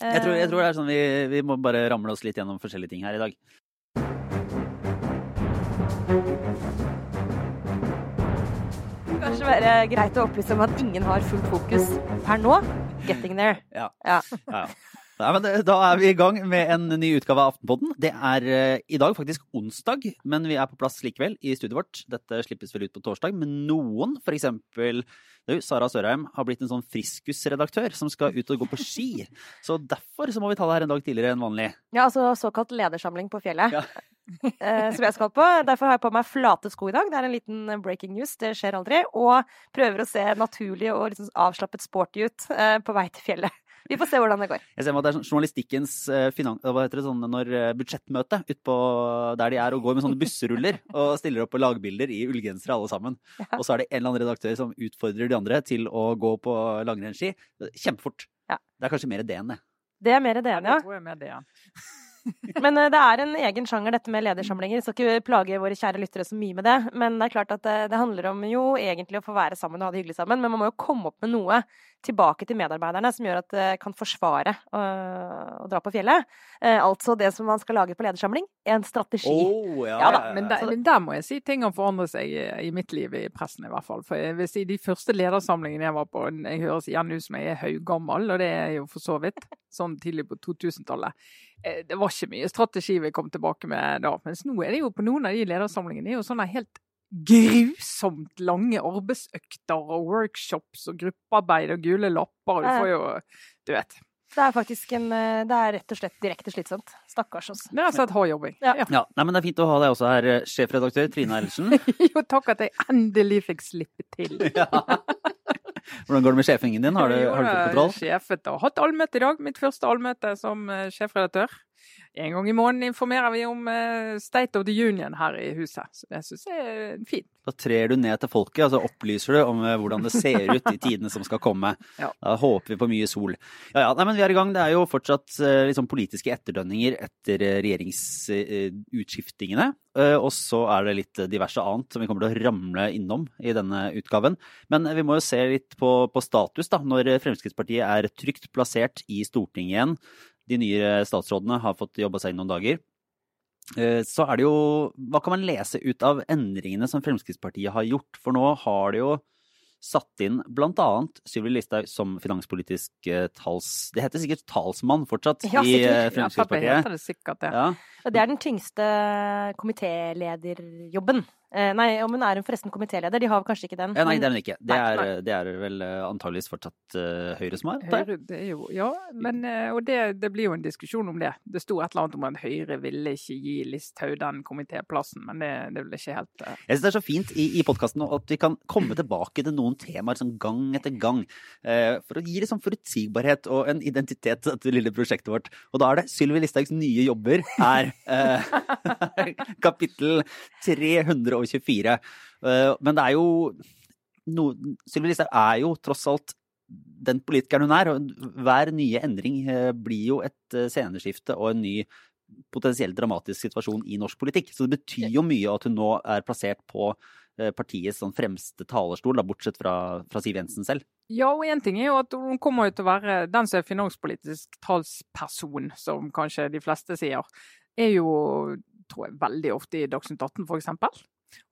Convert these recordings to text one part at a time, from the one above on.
Jeg tror, jeg tror det er sånn vi, vi må bare ramle oss litt gjennom forskjellige ting her i dag. Kanskje være greit å opplyse om at ingen har fullt fokus per nå. Getting there. Ja. Ja. Ja. Nei, men Da er vi i gang med en ny utgave av Aftenpodden. Det er eh, i dag faktisk onsdag, men vi er på plass likevel i studioet vårt. Dette slippes vel ut på torsdag, men noen, for eksempel du, Sara Sørheim, har blitt en sånn friskusredaktør som skal ut og gå på ski. Så derfor så må vi ta det her en dag tidligere enn vanlig. Ja, altså såkalt ledersamling på fjellet. Ja. eh, som jeg skal på. Derfor har jeg på meg flate sko i dag. Det er en liten breaking news, det skjer aldri. Og prøver å se naturlig og sånn avslappet sporty ut eh, på vei til fjellet. Vi får se hvordan det går. Jeg ser at det er sånn journalistikkens eh, finan... Hva heter det sånn når eh, budsjettmøte utpå der de er og går med sånne busseruller og stiller opp på lagbilder i ullgensere alle sammen. Ja. Og så er det en eller annen redaktør som utfordrer de andre til å gå på langrennsski. Kjempefort. Ja. Det er kanskje mer det enn det. Det er mer det enn, ja. Det tror jeg er mer det igjen. Men eh, det er en egen sjanger, dette med ledersamlinger. Jeg skal ikke plage våre kjære lyttere så mye med det. Men det er klart at det, det handler om jo egentlig å få være sammen og ha det hyggelig sammen. Men man må jo komme opp med noe tilbake til medarbeiderne som gjør at det kan forsvare å, å dra på fjellet. Eh, altså det som man skal lage på ledersamling. En strategi. Oh, ja, Ja da, men der, men der må jeg si ting har forandret seg i, i mitt liv i pressen i hvert fall. For jeg vil si de første ledersamlingene jeg var på, jeg høres igjen ut som jeg er haugammel, og det er jeg jo for så vidt, sånn tidlig på 2000-tallet. Eh, Det var ikke mye strategi vi kom tilbake med da. Mens nå er det jo på noen av de ledersamlingene det er jo sånne helt grusomt lange arbeidsøkter og workshops og gruppearbeid og gule lapper. Du får jo Du vet. Det er faktisk en eh, Det er rett og slett direkte slitsomt. Stakkars oss. Det er altså et hard jobbing. Ja. Ja, nei, men Det er fint å ha deg også her, eh, sjefredaktør Trine Eilertsen. Jo, takk at jeg endelig fikk slippe til. Ja. Hvordan går det med sjefingen din? Har du, Jo, har du fått jeg kontroll? Sjefet og hatt allmøte i dag. Mitt første allmøte som eh, sjefredaktør. En gang i måneden informerer vi om eh, State of the Union her i huset. Så det syns jeg er fint. Da trer du ned til folket, og så opplyser du om eh, hvordan det ser ut i tidene som skal komme. Ja. Da håper vi på mye sol. Ja, ja, nei, men vi er i gang. Det er jo fortsatt eh, liksom, politiske etterdønninger etter regjeringsutskiftingene. Og så er det litt diverse annet som vi kommer til å ramle innom i denne utgaven. Men vi må jo se litt på, på status, da, når Fremskrittspartiet er trygt plassert i Stortinget igjen. De nye statsrådene har fått jobba seg inn noen dager. Eh, Så er det jo Hva kan man lese ut av endringene som Fremskrittspartiet har gjort? For nå har det jo satt inn bl.a. Sylvi Listhaug som finanspolitisk eh, tals... Det heter sikkert talsmann fortsatt Ja, i eh, Ja, Fremskrittspartiet. det sikkert ja. Ja. Det er den tyngste komitélederjobben. Eh, nei, om hun er hun forresten komitéleder? De har kanskje ikke den. Ja, nei, det er hun ikke. Det Nei, er, det er vel eh, antageligvis fortsatt uh, Høyre som har det. Høyre, det er jo, ja, men, eh, og det, det blir jo en diskusjon om det. Det sto et eller annet om at Høyre ville ikke gi Listhaug den komitéplassen, men det, det ble ikke helt uh... Jeg synes det er så fint i, i podkasten at vi kan komme tilbake til noen temaer sånn gang etter gang. Uh, for å gi liksom forutsigbarhet og en identitet til dette lille prosjektet vårt. Og da er det Sylvi Listhaugs nye jobber er eh, kapittel 324. Eh, men det er jo no, Sylvi Listhaug er jo tross alt den politikeren hun er. og Hver nye endring eh, blir jo et eh, sceneskifte og en ny potensielt dramatisk situasjon i norsk politikk. Så det betyr jo mye at hun nå er plassert på partiets sånn fremste talerstol, da, bortsett fra, fra Siv Jensen selv. Ja, og én ting er jo at hun kommer til å være den som er finanspolitisk talsperson, som kanskje de fleste sier. Er jo, tror jeg, veldig ofte i Dagsnytt 18 f.eks.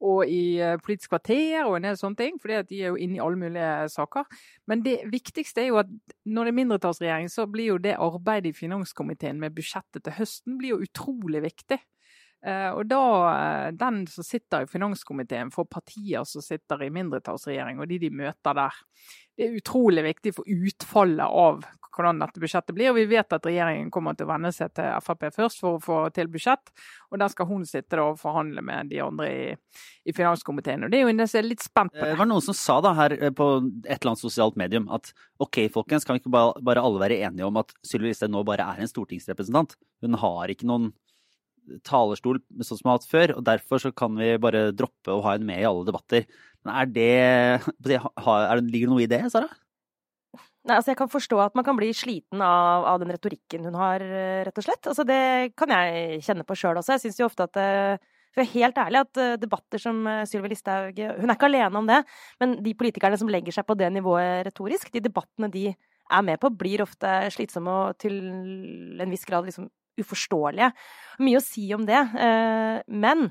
Og i eh, Politisk kvarter og en del sånne ting, for de er jo inne i alle mulige saker. Men det viktigste er jo at når det er mindretallsregjering, så blir jo det arbeidet i finanskomiteen med budsjettet til høsten blir jo utrolig viktig. Eh, og da, eh, den som sitter i finanskomiteen for partier som sitter i mindretallsregjering, og de de møter der, det er utrolig viktig for utfallet av hvordan dette budsjettet blir. Og vi vet at regjeringen kommer til å venne seg til Frp først for å få til budsjett. Og der skal hun sitte og forhandle med de andre i, i finanskomiteen. Og det er jo en del som er litt spent på Eh, Det det. var noen som sa da her på et eller annet sosialt medium at ok, folkens, kan vi ikke bare, bare alle være enige om at Sylvi Listhaug nå bare er en stortingsrepresentant? Hun har ikke noen talerstol sånn som vi har hatt før, og derfor så kan vi bare droppe å ha henne med i alle debatter. Men er det, er det Ligger det noe i det, Sara? Nei, altså jeg kan forstå at man kan bli sliten av, av den retorikken hun har, eh, rett og slett. Altså det kan jeg kjenne på sjøl også. Jeg syns jo ofte at eh, For jeg er helt ærlig at eh, debatter som Sylvi Listhaug Hun er ikke alene om det, men de politikerne som legger seg på det nivået retorisk, de debattene de er med på, blir ofte slitsomme og til en viss grad liksom uforståelige. Mye å si om det. Men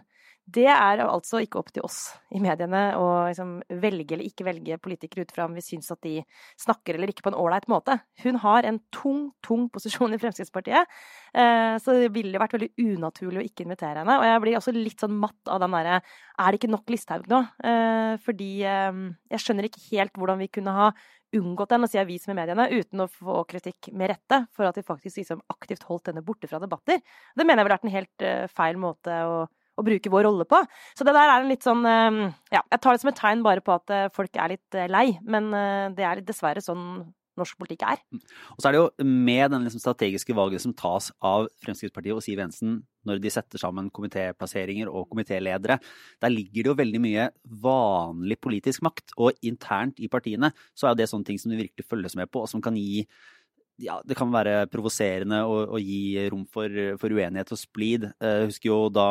det er altså ikke opp til oss i mediene å liksom velge eller ikke velge politikere ut fra om vi syns at de snakker eller ikke på en ålreit måte. Hun har en tung, tung posisjon i Fremskrittspartiet, eh, så det ville vært veldig unaturlig å ikke invitere henne. Og jeg blir også litt sånn matt av den derre Er det ikke nok Listhaug nå? Eh, fordi eh, jeg skjønner ikke helt hvordan vi kunne ha unngått den, og si avis med mediene, uten å få kritikk med rette for at vi faktisk liksom aktivt holdt denne borte fra debatter. Det mener jeg ville vært en helt feil måte å å bruke vår rolle på. Så det der er en litt sånn ehm, Ja, jeg tar det som et tegn bare på at eh, folk er litt eh, lei, men eh, det er dessverre sånn norsk politikk er. Mm. Og så er det jo med den liksom strategiske valget som tas av Fremskrittspartiet og Siv Jensen når de setter sammen komitéplasseringer og komitéledere, der ligger det jo veldig mye vanlig politisk makt. Og internt i partiene så er det sånne ting som du virkelig følges med på, og som kan gi ja, det kan være provoserende å, gi rom for, for, uenighet og splid. Jeg husker jo da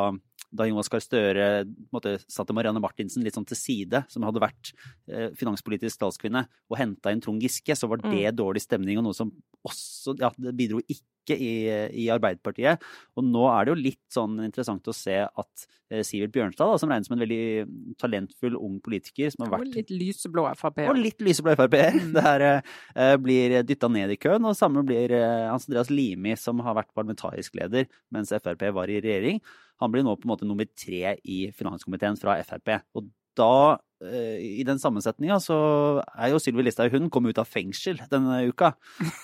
da Jonas Gahr Støre måte, satte Marianne Martinsen litt sånn til side, som hadde vært eh, finanspolitisk talskvinne, og henta inn Trond Giske, så var det mm. dårlig stemning, og noe som også ja, det bidro ikke i, i, Arbeiderpartiet. Og nå er det jo litt sånn interessant å se at eh, Sivert Bjørnstad, da, som regnes som en veldig talentfull ung politiker som har vært Og litt lyseblå Frp. Og litt lyseblå Frp. Mm. Det her eh, blir dytta ned i køen. Og samme blir eh, Hans Andreas Limi, som har vært parlamentarisk leder mens Frp var i regjering. Han blir nå på en måte nummer tre i finanskomiteen fra Frp. Og da, eh, i den sammensetninga, så er jo Sylvi Listhaug Hun kom ut av fengsel denne uka.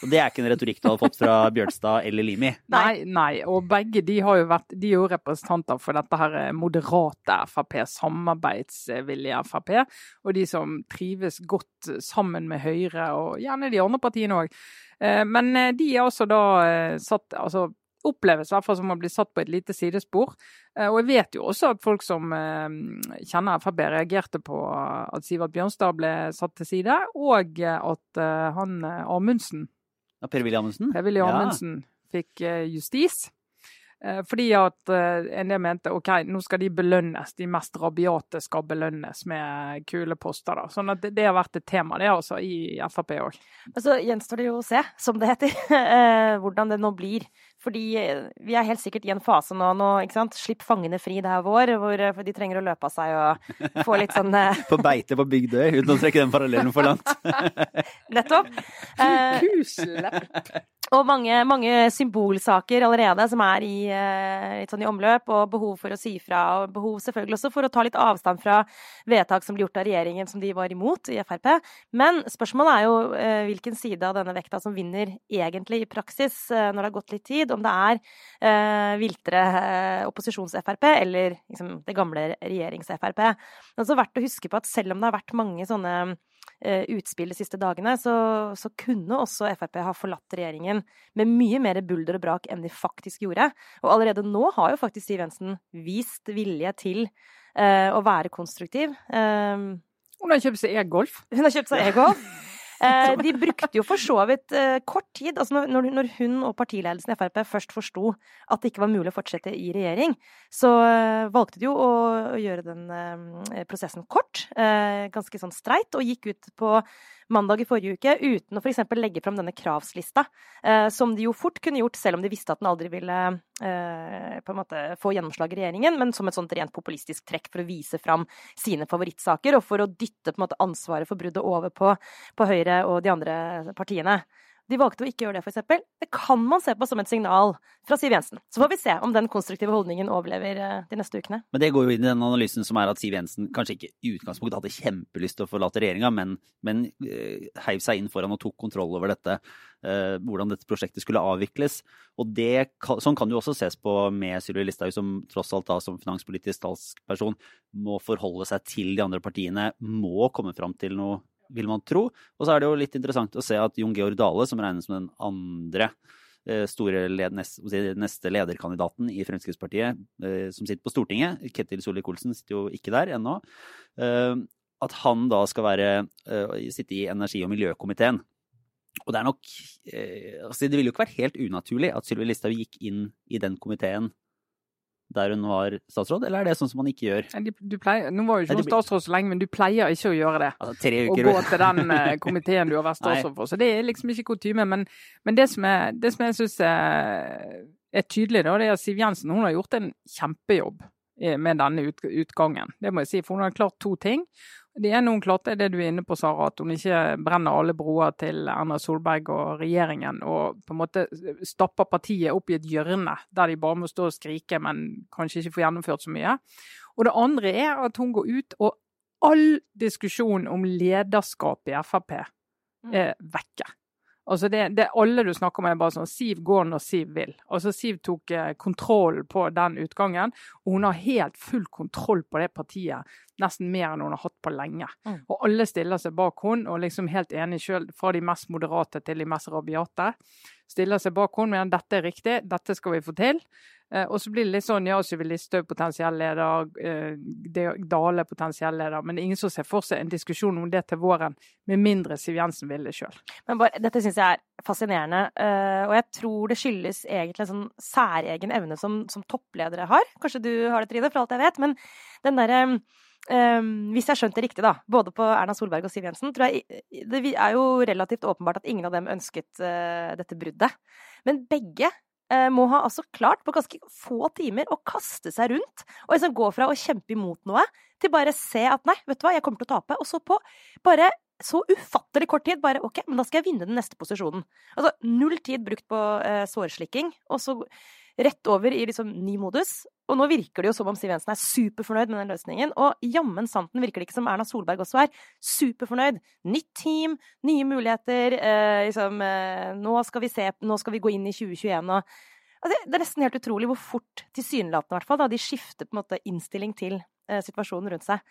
Og det er ikke en retorikk du hadde fått fra Bjørnstad eller Limi. Nei, nei. Og begge de har jo vært de er jo representanter for dette her moderate Frp, samarbeidsvillige Frp. Og de som trives godt sammen med Høyre, og gjerne de andre partiene òg. Eh, men eh, de er også da satt altså oppleves i hvert fall som å bli satt på et lite sidespor. Eh, og jeg vet jo også at folk som eh, kjenner Frp, reagerte på at Sivert Bjørnstad ble satt til side, og at eh, han Amundsen ja, Per-Willy Amundsen? Per-Willy Amundsen ja. fikk justis. Eh, fordi at en del mente ok, nå skal de belønnes, de mest rabiate skal belønnes med kule poster. da. Sånn at det, det har vært et tema det altså i Frp òg. Så gjenstår det jo å se, som det heter, eh, hvordan det nå blir. Fordi vi er helt sikkert i en fase nå, nå ikke sant? Slipp fangene fri, det er vår, hvor de trenger å løpe av seg og få litt sånn På beite på Bygdøy, uten å trekke den parallellen for langt. Nettopp. Kuslepp. Og mange, mange, symbolsaker allerede som er i, eh, litt sånn i omløp, og behov for å si fra. Og behov selvfølgelig også for å ta litt avstand fra vedtak som ble gjort av regjeringen som de var imot i Frp. Men spørsmålet er jo eh, hvilken side av denne vekta som vinner egentlig i praksis eh, når det har gått litt tid. Om det er eh, viltre opposisjons-Frp eller liksom, det gamle regjerings-Frp. Det er også verdt å huske på at selv om det har vært mange sånne utspill de siste dagene, så, så, kunne også Frp ha forlatt regjeringen med mye mer bulder og brak enn de faktisk gjorde. Og allerede nå har jo faktisk Siv Jensen vist vilje til uh, å være konstruktiv. Uh, hun har kjøpt seg e-golf. Hun har kjøpt seg e-golf. Eh, de brukte jo for så vidt eh, kort tid. altså når, når, hun og partiledelsen i Frp først forsto at det ikke var mulig å fortsette i regjering, så eh, valgte de jo å, å gjøre den eh, prosessen kort, eh, ganske sånn streit, og gikk ut på mandag i forrige uke uten å f.eks. legge fram denne kravslista, eh, som de jo fort kunne gjort selv om de visste at den aldri ville eh, måte få gjennomslag i regjeringen, men som et sånt rent populistisk trekk for å vise fram sine favorittsaker, og for å dytte måte ansvaret for bruddet over på, på Høyre og de andre partiene. De valgte å ikke gjøre det, f.eks. Det kan man se på som et signal fra Siv Jensen. Så får vi se om den konstruktive holdningen overlever eh, de neste ukene. Men det går jo inn i den analysen som er at Siv Jensen kanskje ikke i utgangspunktet hadde kjempelyst til å forlate regjeringa, men, men uh, heiv seg inn foran og tok kontroll over dette. Uh, hvordan dette prosjektet skulle avvikles. Og det, Sånn kan det jo også ses på med Sylvi Listhaug, som tross alt da som finanspolitisk talsperson må forholde seg til de andre partiene, må komme fram til noe vil man tro. Og så er det jo litt interessant å se at Jon Georg Dale, som regnes som den andre eh, store led, neste lederkandidaten i Fremskrittspartiet, eh, som sitter på Stortinget, Ketil Solvik-Olsen sitter jo ikke der ennå, eh, at han da skal være, sitte i energi- og miljøkomiteen. Og det er nok altså Det ville jo ikke vært helt unaturlig at Sylvi Listhaug gikk inn i den komiteen der hun var statsråd, eller er det sånn som man ikke gjør? Pleier, nå var jo ikke hun statsråd så lenge, men du pleier ikke å gjøre det. Altså, tre Å gå til den eh, komiteen du har vært statsråd for. Så det er liksom ikke kutyme. Men, men det som, er, det som jeg syns er, er tydelig, da, det er at Siv Jensen hun har gjort en kjempejobb eh, med denne utgangen. Det må jeg si, for hun har klart to ting. Det er noen klarte, er det du er inne på, Sara, at hun ikke brenner alle broer til Erna Solberg og regjeringen, og på en måte stapper partiet opp i et hjørne der de bare må stå og skrike, men kanskje ikke får gjennomført så mye. Og det andre er at hun går ut, og all diskusjon om lederskap i Frp er vekke. Altså det, det Alle du snakker med, er bare sånn Siv går når Siv vil. Altså Siv tok eh, kontroll på den utgangen, og hun har helt full kontroll på det partiet. Nesten mer enn hun har hatt på lenge. Mm. Og alle stiller seg bak hun, og liksom helt enig sjøl, fra de mest moderate til de mest rabiate. Stiller seg bak hun, men dette er riktig, dette skal vi få til. Eh, og så blir det litt sånn ja, Sylvi Listhaug potensiell leder, eh, Dale potensiell leder. Men det er ingen som ser for seg en diskusjon om det til våren, med mindre Siv Jensen vil det sjøl. Dette syns jeg er fascinerende, uh, og jeg tror det skyldes egentlig en sånn særegen evne som, som toppledere har. Kanskje du har det, Trine, for alt jeg vet. Men den derre um, Hvis jeg har skjønt det riktig, da, både på Erna Solberg og Siv Jensen, tror jeg det er jo relativt åpenbart at ingen av dem ønsket uh, dette bruddet. Men begge må ha altså klart på ganske få timer å kaste seg rundt og liksom gå fra å kjempe imot noe til bare se at nei, vet du hva, jeg kommer til å tape. Og så på bare så ufattelig kort tid bare OK, men da skal jeg vinne den neste posisjonen. Altså null tid brukt på uh, sårslikking, og så rett over i liksom ny modus. Og nå virker det jo som om Siv Jensen er superfornøyd med den løsningen. Og jammen santen virker det ikke som Erna Solberg også er. Superfornøyd. Nytt team, nye muligheter. Eh, liksom, eh, nå skal vi se, nå skal vi gå inn i 2021 og altså, Det er nesten helt utrolig hvor fort, tilsynelatende i hvert fall, da, de skifter på en måte innstilling til eh, situasjonen rundt seg.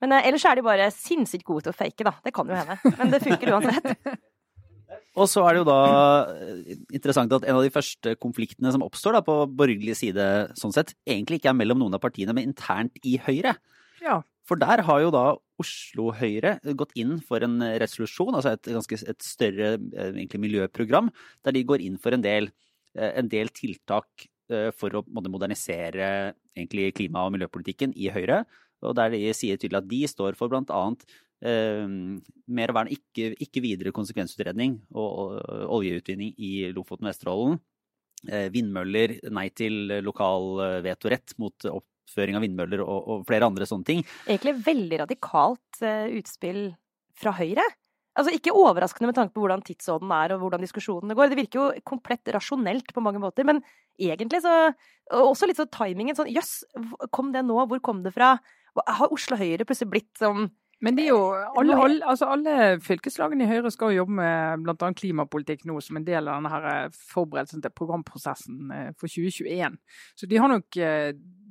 Men eh, ellers er de bare sinnssykt gode til å fake, da. Det kan jo hende. Men det funker uansett. Og så er det jo da eh, interessant at en av de første konfliktene som oppstår da på borgerlig side, sånn sett, egentlig ikke er mellom noen av partiene, men internt i Høyre. Ja. For der har jo da Oslo Høyre gått inn for en resolusjon, altså et ganske et større eh, egentlig, miljøprogram, der de går inn for en del, eh, en del tiltak for å modernisere egentlig, klima- og miljøpolitikken i Høyre. Og der de sier tydelig at de står for blant annet eh, mer vern, ikke, ikke, videre konsekvensutredning og, og oljeutvinning i Lofoten og Vesterålen. Eh, vindmøller, nei til lokal vetorett mot oppføring av vindmøller og, og, flere andre sånne ting. Egentlig veldig radikalt uh, utspill fra Høyre. Altså Ikke overraskende med tanke på hvordan tidsånden er og hvordan diskusjonene går. Det virker jo komplett rasjonelt på mange måter, men egentlig så Også litt sånn timingen. Sånn jøss, kom det nå? Hvor kom det fra? Har Oslo Høyre plutselig blitt sånn men det er jo alle, alle, altså alle fylkeslagene i Høyre skal jo jobbe med bl.a. klimapolitikk nå som en del av denne her forberedelsen til programprosessen for 2021. Så de har nok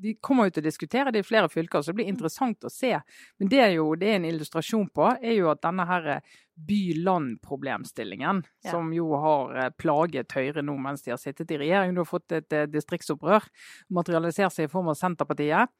de kommer jo til å diskutere det i flere fylker, så det blir interessant å se. Men det er jo det er en illustrasjon på, er jo at denne her by-land-problemstillingen, ja. som jo har plaget Høyre nå mens de har sittet i regjering, du har fått et distriktsopprør, materialisert seg i form av Senterpartiet.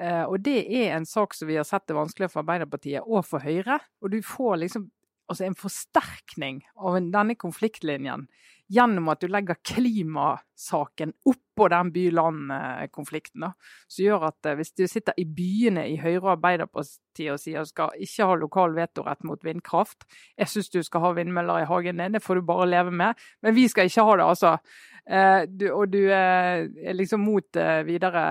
Uh, og det er en sak som vi har sett det vanskelig for Arbeiderpartiet og for Høyre. Og du får liksom altså en forsterkning av denne konfliktlinjen gjennom at du legger klimasaken oppå den by-land-konflikten. Som gjør at hvis du sitter i byene i Høyre og Arbeiderpartiet og sier at skal ikke ha lokal vetorett mot vindkraft, jeg syns du skal ha vindmøller i hagen din, det får du bare leve med, men vi skal ikke ha det, altså. Eh, du, og du eh, er liksom mot eh, videre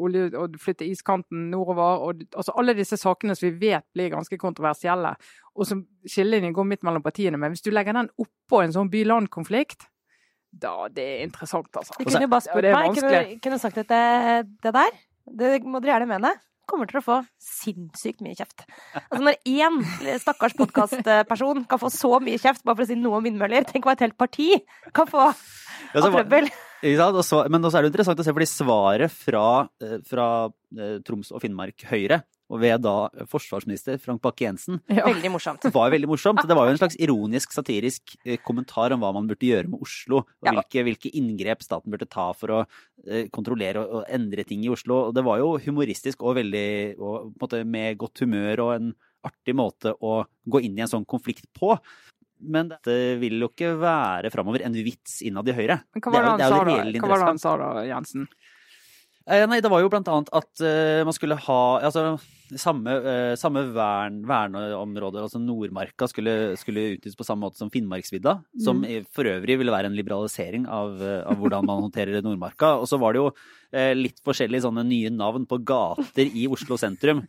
olje og flytte iskanten nordover. og altså Alle disse sakene som vi vet blir ganske kontroversielle, og som skillelinjen går midt mellom partiene. Men hvis du legger den oppå en sånn by-land-konflikt, da det er interessant, altså. Du kunne jo bare spurt meg. Kunne, kunne sagt at det, det der, det må dere gjerne mene kommer til å få sinnssykt mye kjeft. Altså Når én stakkars podkastperson kan få så mye kjeft bare for å si noe om vindmøller, tenk hva et helt parti kan få av trøbbel. Men også er det interessant å se, fordi svaret fra, fra Troms og Finnmark Høyre og ved da forsvarsminister Frank Bakke-Jensen. Ja. Veldig morsomt. Det var veldig morsomt. Det var jo en slags ironisk, satirisk kommentar om hva man burde gjøre med Oslo. Og ja. hvilke, hvilke, inngrep staten burde ta for å kontrollere og, endre ting i Oslo. Og det var jo humoristisk og veldig og, måte, med godt humør og en artig måte å gå inn i en sånn konflikt på. Men dette vil jo ikke være framover en vits innad i Høyre. Men hva var det, det, han, sa, da? Hva var det han sa da, Jensen? Eh, nei, det var jo blant annet at man skulle ha altså, samme, uh, samme vern, verneområder, altså Nordmarka, skulle, skulle utnyttes på samme måte som Finnmarksvidda. Mm. Som for øvrig ville være en liberalisering av, av hvordan man håndterer Nordmarka. Og så var det jo uh, litt forskjellige sånne nye navn på gater i Oslo sentrum.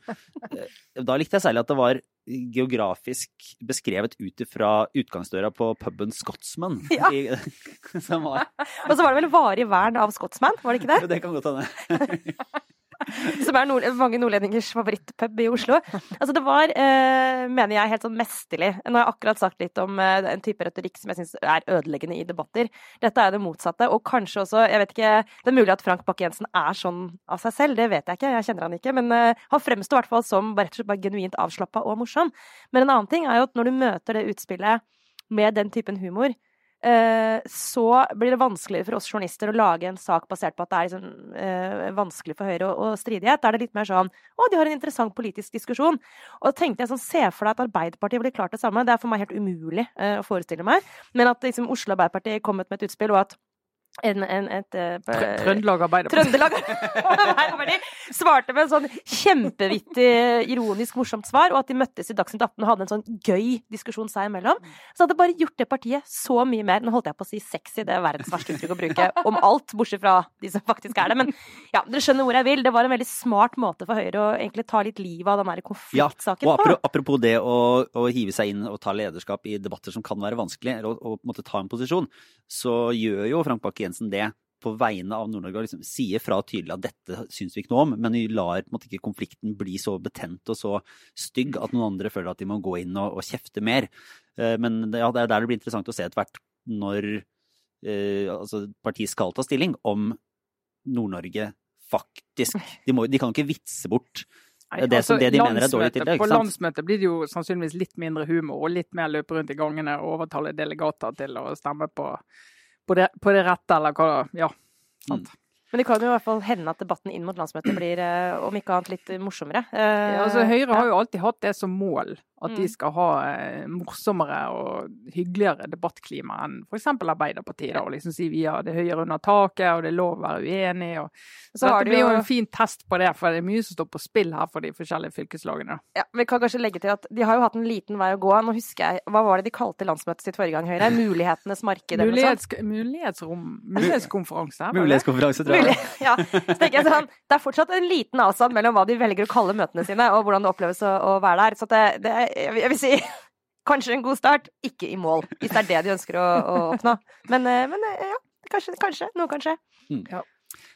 da likte jeg særlig at det var geografisk beskrevet ut fra utgangsdøra på puben Scotsman. Ja. I, var... Og så var det vel varig vern av Scotsman, var det ikke det? Det kan godt hende. Som er nord mange nordlendingers favorittpub i Oslo. Altså det var, eh, mener jeg, helt sånn mesterlig. Nå har jeg akkurat sagt litt om eh, en type retorikk som jeg syns er ødeleggende i debatter. Dette er det motsatte, og kanskje også Jeg vet ikke Det er mulig at Frank Bakke-Jensen er sånn av seg selv, det vet jeg ikke, jeg kjenner han ikke. Men eh, han fremstår i hvert fall som rett og slett bare genuint avslappa og morsom. Men en annen ting er jo at når du møter det utspillet med den typen humor, så blir det vanskeligere for oss journalister å lage en sak basert på at det er liksom, eh, vanskelig for Høyre å, å stridighet. Da er det litt mer sånn å, de har en interessant politisk diskusjon. Og da tenkte jeg sånn, se for deg at Arbeiderpartiet ville klart det samme. Det er for meg helt umulig eh, å forestille meg. Men at liksom, Oslo Arbeiderparti ut med et utspill, og at en, en, et uh, Trøndelag Arbeiderparti. Trøndelag Arbeiderparti svarte med en sånn kjempevittig, ironisk morsomt svar, og at de møttes i Dagsnytt 18 og hadde en sånn gøy diskusjon seg imellom. Så hadde bare gjort det partiet så mye mer Nå holdt jeg på å si sexy, det er verdens verste uttrykk å bruke om alt, bortsett fra de som faktisk er det. Men ja, dere skjønner hvor jeg vil. Det var en veldig smart måte for Høyre å egentlig ta litt livet av den der konfliktsaken ja, og apropos det å, å, hive seg inn og ta lederskap i debatter som kan være vanskelig, og, å måtte ta en posisjon, så gjør jo Frank Bakke-Jensen det på vegne av Nord-Norge og liksom sier fra tydelig at dette syns vi ikke noe om, men vi lar på en måte ikke konflikten bli så betent og så stygg at noen andre føler at de må gå inn og, og kjefte mer. Eh, men ja, det er der det blir interessant å se etter hvert når eh, altså, partiet skal ta stilling om Nord-Norge faktisk de, må, de, kan ikke vitse bort Nei, det, altså, det de mener er dårlig tiltak. På landsmøtet blir det jo sannsynligvis litt mindre humor og litt mer løpe rundt i gangene og overtale delegater til å stemme på på det, på det rette, eller hva Ja. Sant. Mm. Men det kan jo i hvert fall hende at debatten inn mot landsmøtet blir, eh, om ikke annet, litt morsommere. Ja, altså, Høyre har jo alltid hatt det som mål at de mm. skal ha eh, morsommere og hyggeligere debattklima enn f.eks. Arbeiderpartiet. Da, og liksom si vi har det høyere under taket, og det er lov å være uenig. Og... Så, så det blir jo en fin test på det, for det er mye som står på spill her for de forskjellige fylkeslagene. Ja, Vi kan kanskje legge til at de har jo hatt en liten vei å gå. Nå husker jeg, Hva var det de kalte landsmøtet sitt forrige gang, Høyre? Mulighetenes marked? Mulighets, mulighetsrom Mulighetskonferanse? Mulighetskonferanse, tror jeg. Mulig, ja. Så tenker jeg sånn, Det er fortsatt en liten avstand mellom hva de velger å kalle møtene sine, og hvordan det oppleves å, å være der. Så det, det jeg vil si kanskje en god start, ikke i mål. Hvis det er det de ønsker å, å oppnå. Men, eh, men, eh, ja, kanskje, kanskje. Noe kan skje. Mm. Ja.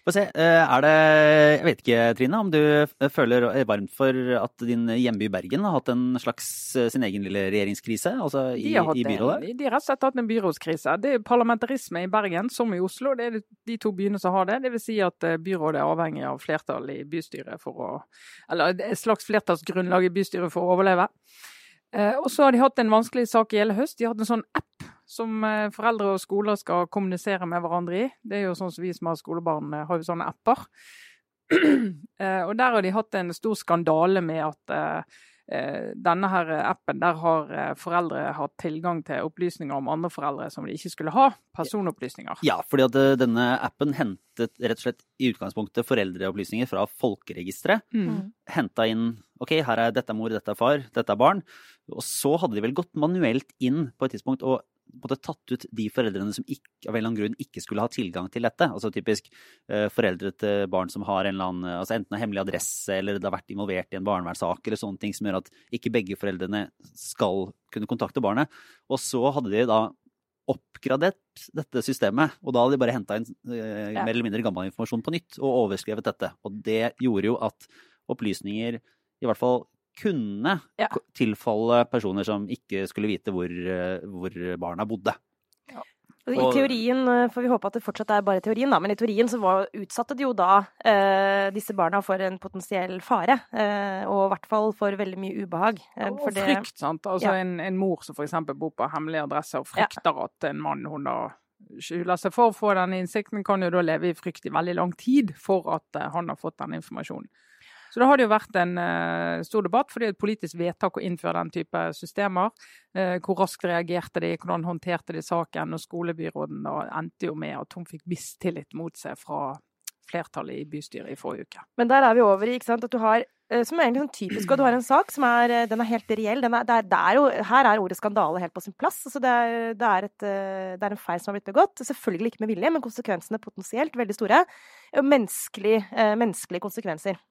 Få se. Eh, er det Jeg vet ikke, Trine, om du føler varmt for at din hjemby Bergen har hatt en slags sin egen lille regjeringskrise? Altså i, i byrådet? En, de har rett og slett hatt en byrådskrise. Det er parlamentarisme i Bergen, som i Oslo. Det er de to byene som har det. Det vil si at byrådet er avhengig av flertall i bystyret for å Eller et slags flertallsgrunnlag i bystyret for å overleve. Eh, og så har de hatt en vanskelig sak i hele høst. De har hatt en sånn app som eh, foreldre og skoler skal kommunisere med hverandre i. Det er jo sånn som vi som har skolebarn, eh, har jo sånne apper. og der har de hatt en stor skandale med at denne her appen, der har foreldre hatt tilgang til opplysninger om andre foreldre som de ikke skulle ha. Personopplysninger. Ja, fordi at denne appen hentet rett og slett i utgangspunktet foreldreopplysninger fra folkeregisteret. Mm. Henta inn OK, her er dette er mor, dette er far, dette er barn. Og så hadde de vel gått manuelt inn på et tidspunkt og måtte tatt ut de foreldrene som ikke, av en eller annen grunn ikke skulle ha tilgang til dette. Altså typisk eh, foreldre til barn som har en eller annen, altså enten en hemmelig adresse eller det har vært involvert i en barnevernssak eller sånne ting som gjør at ikke begge foreldrene skal kunne kontakte barnet. Og så hadde de da oppgradert dette systemet, og da hadde de bare henta inn eh, mer eller mindre gammel informasjon på nytt og overskrevet dette. Og det gjorde jo at opplysninger i hvert fall kunne ja. tilfalle personer som ikke skulle vite hvor, eh, hvor barna bodde. Ja. I teorien, for får vi håpe at det fortsatt er bare teorien, da, men i teorien så var, utsatte de jo da eh, disse barna for en potensiell fare. Eh, og i hvert fall for veldig mye ubehag. Eh, og det, frykt, sant. Altså ja. en, en, mor som f.eks. bor på hemmelig adresse og frykter ja. at en mann hun da skjuler seg for å få den innsikten, kan jo da leve i frykt i veldig lang tid for at uh, han har fått den informasjonen. Så da har det jo vært en uh, stor debatt, for det er et politisk vedtak å innføre den type systemer. Uh, hvor raskt reagerte de, hvordan håndterte de saken? Og skolebyråden da endte jo med at hun fikk mistillit mot seg fra flertallet i bystyret i forrige uke. Men der er vi over i ikke sant, at du har eh, som er egentlig sånn typisk, og du har en sak som er, den er helt reell. Er, det er, det er jo, her er ordet skandale helt på sin plass. Altså det, det, et, det er en feil som har blitt begått. Selvfølgelig ikke med vilje, men konsekvensene potensielt veldig store. Menneskelige konsekvenser.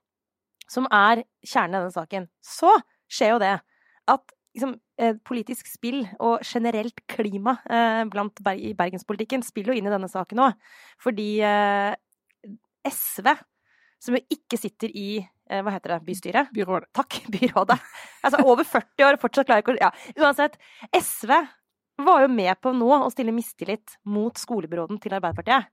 Som er kjernen i denne saken. Så skjer jo det at liksom, eh, politisk spill og generelt klima eh, Ber i bergenspolitikken spiller jo inn i denne saken òg. Fordi eh, SV, som jo ikke sitter i eh, hva heter det, bystyret? Byrådet. Takk, byrådet. Altså over 40 år, fortsatt klarer ikke å Ja, uansett. SV var jo med på nå å stille mistillit mot skolebyråden til Arbeiderpartiet.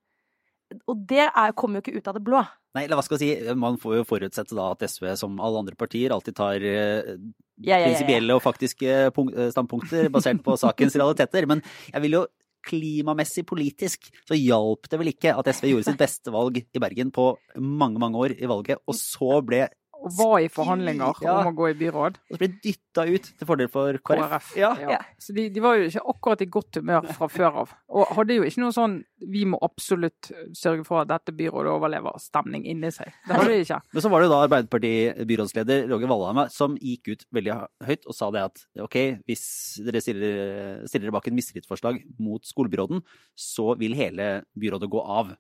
Og det er, kommer jo ikke ut av det blå. Nei, eller hva skal jeg si, man får jo forutsette da at SV, som alle andre partier, alltid tar eh, Ja, ja, ja, prinsipielle og faktiske eh, standpunkter basert på sakens realiteter. Men jeg vil jo klimamessig politisk så hjalp det vel ikke at SV gjorde sitt beste valg i Bergen på mange, mange år i valget, og så ble Og var i forhandlinger Ja. om å gå i byråd. og så ble dytta ut til fordel for KrF. KrF. Ja. Ja. Så de, de var jo ikke akkurat i godt humør fra før av. Og hadde jo ikke noe sånn vi må absolutt sørge for at dette byrådet overlever stemning inni seg. Det hadde de ikke. Men så var det jo da Arbeiderparti-byrådsleder Roger Valheim som gikk ut veldig høyt og sa det at ok, hvis dere stiller, stiller bak en mistillitsforslag mot skolebyråden, så vil hele byrådet gå av.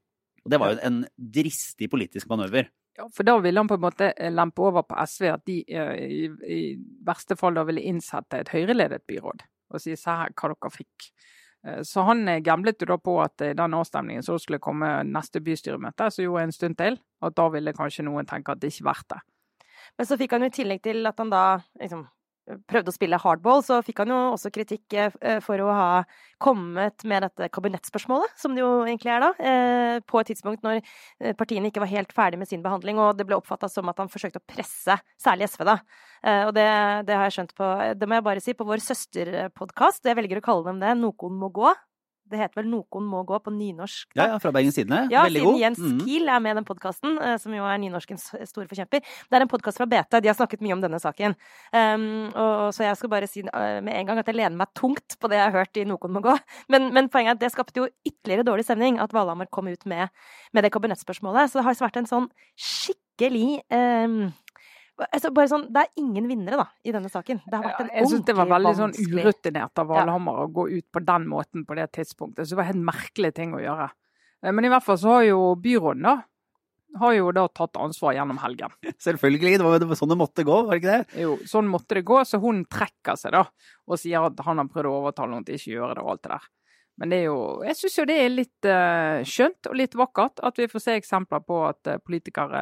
Og det var jo en dristig politisk manøver. For da ville han på en måte lempe over på SV at de eh, i, i verste fall da ville innsette et høyreledet byråd og si se her hva dere fikk. Eh, Så han eh, gamblet jo da på at i den avstemningen så skulle komme neste bystyremøte, som jo er en stund til, at da ville kanskje noen tenke at det ikke er verdt det. Men så fikk han jo i tillegg til at han da liksom prøvde å spille hardball, så fikk han jo også kritikk eh, for å ha kommet med dette kabinettspørsmålet, som det jo egentlig er da, eh, på et tidspunkt når eh, partiene ikke var helt ferdig med sin behandling, og det ble oppfatta som at han forsøkte å presse særlig SV, da. Og det, det har jeg skjønt på Det må jeg bare si, på vår søsterpodkast, jeg velger å kalle dem det, Noen må gå. Det heter vel 'Nokon må gå på nynorsk. da. Ja, ja, fra Bergens Tidende. Ja, Veldig siden god. Jens Mhm. Kiel er med i den podkasten, som jo er nynorskens store forkjemper. Det er en podkast fra BT, de har snakket mye om denne saken. Um, og, så jeg skal bare si uh, med en gang at jeg lener meg tungt på det jeg har hørt i 'Nokon må gå. Men, men poenget er at det skapte jo ytterligere dårlig stemning at Valhammer kom ut med, med det kabinettspørsmålet. Så det har vært en sånn skikkelig um, altså bare sånn, Det er ingen vinnere da, i denne saken. Det har vært en Jeg syns det var veldig sånn urutinert av Valhammer å gå ut på den måten på det tidspunktet. Så det var en helt merkelig ting å gjøre. Eh, Men i hvert fall så har jo byråden da har jo da tatt ansvar gjennom helgen. Selvfølgelig. Det var det var sånn det måtte gå, var det ikke det? Jo, sånn måtte det gå, så hun trekker seg da, og sier at han har prøvd å overtale henne til ikke å gjøre det og alt det der. Men det er jo, jeg syns jo det er litt uh, skjønt og litt vakkert at vi får se eksempler på at eh, politikere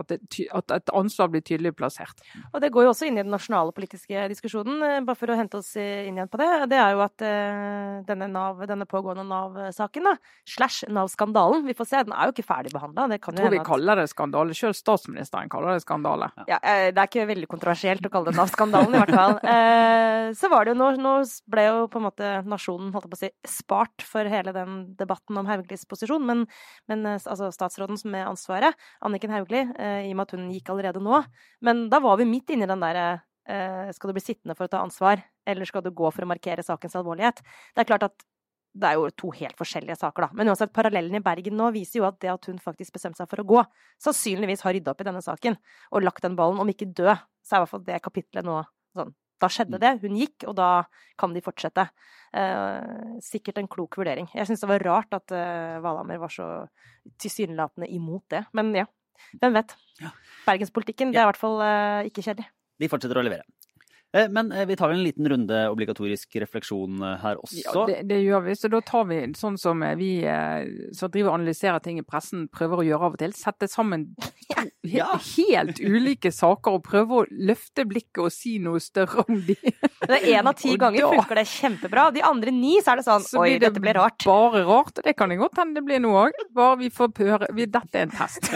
at, det, at et ansvar blir tydelig plassert. Og det går jo også inn i den nasjonale politiske diskusjonen, eh, bare for å hente oss inn igjen på det. Det er jo at uh, denne, NAV, denne pågående Nav-saken, slash Nav-skandalen, vi får se, den er jo ikke ferdig behandla. Jeg tror vi at kaller det skandale. Selv statsministeren kaller det skandale. ja, uh, Det er ikke veldig kontroversielt å kalle det Nav-skandalen, i hvert fall. Så var det jo nå, nå ble jo på en måte nasjonen holdt jeg på å si, spart for hele den debatten om Hauglies posisjon, men, men eh, altså statsråden som er ansvaret, Anniken Hauglie, eh, i og med at hun gikk allerede nå. Men da var vi midt inne i den derre eh, Skal du bli sittende for å ta ansvar, eller skal du gå for å markere sakens alvorlighet? Det er klart at det er jo to helt forskjellige saker, da. Men uansett, parallellen i Bergen nå viser jo at det at hun faktisk bestemte seg for å gå, sannsynligvis har rydda opp i denne saken og lagt den ballen, om ikke død, så er i hvert fall det kapitlet nå sånn. Da skjedde det, hun gikk, og da kan de fortsette. Eh, sikkert en klok vurdering. Jeg syns det var rart at eh, Valhammer var så tilsynelatende imot det, men ja. Hvem vet. Ja. Bergenspolitikken, det er i hvert fall eh, ikke kjedelig. De fortsetter å levere. Eh, Men eh, vi tar en liten runde obligatorisk refleksjon eh, her også. Ja, det, det gjør vi. Så da tar vi sånn som vi som driver og analyserer ting i pressen, prøver å gjøre av og til. Sette sammen to Ja. helt ulike saker og prøve å løfte blikket og si noe større om de. Det er Én av ti ganger da- funker det kjempebra. De andre ni så er det sånn Så Oi, blir det dette ble rart. Bare rart. Det kan det godt hende det blir noe òg. Bare vi får høre Dette er en test.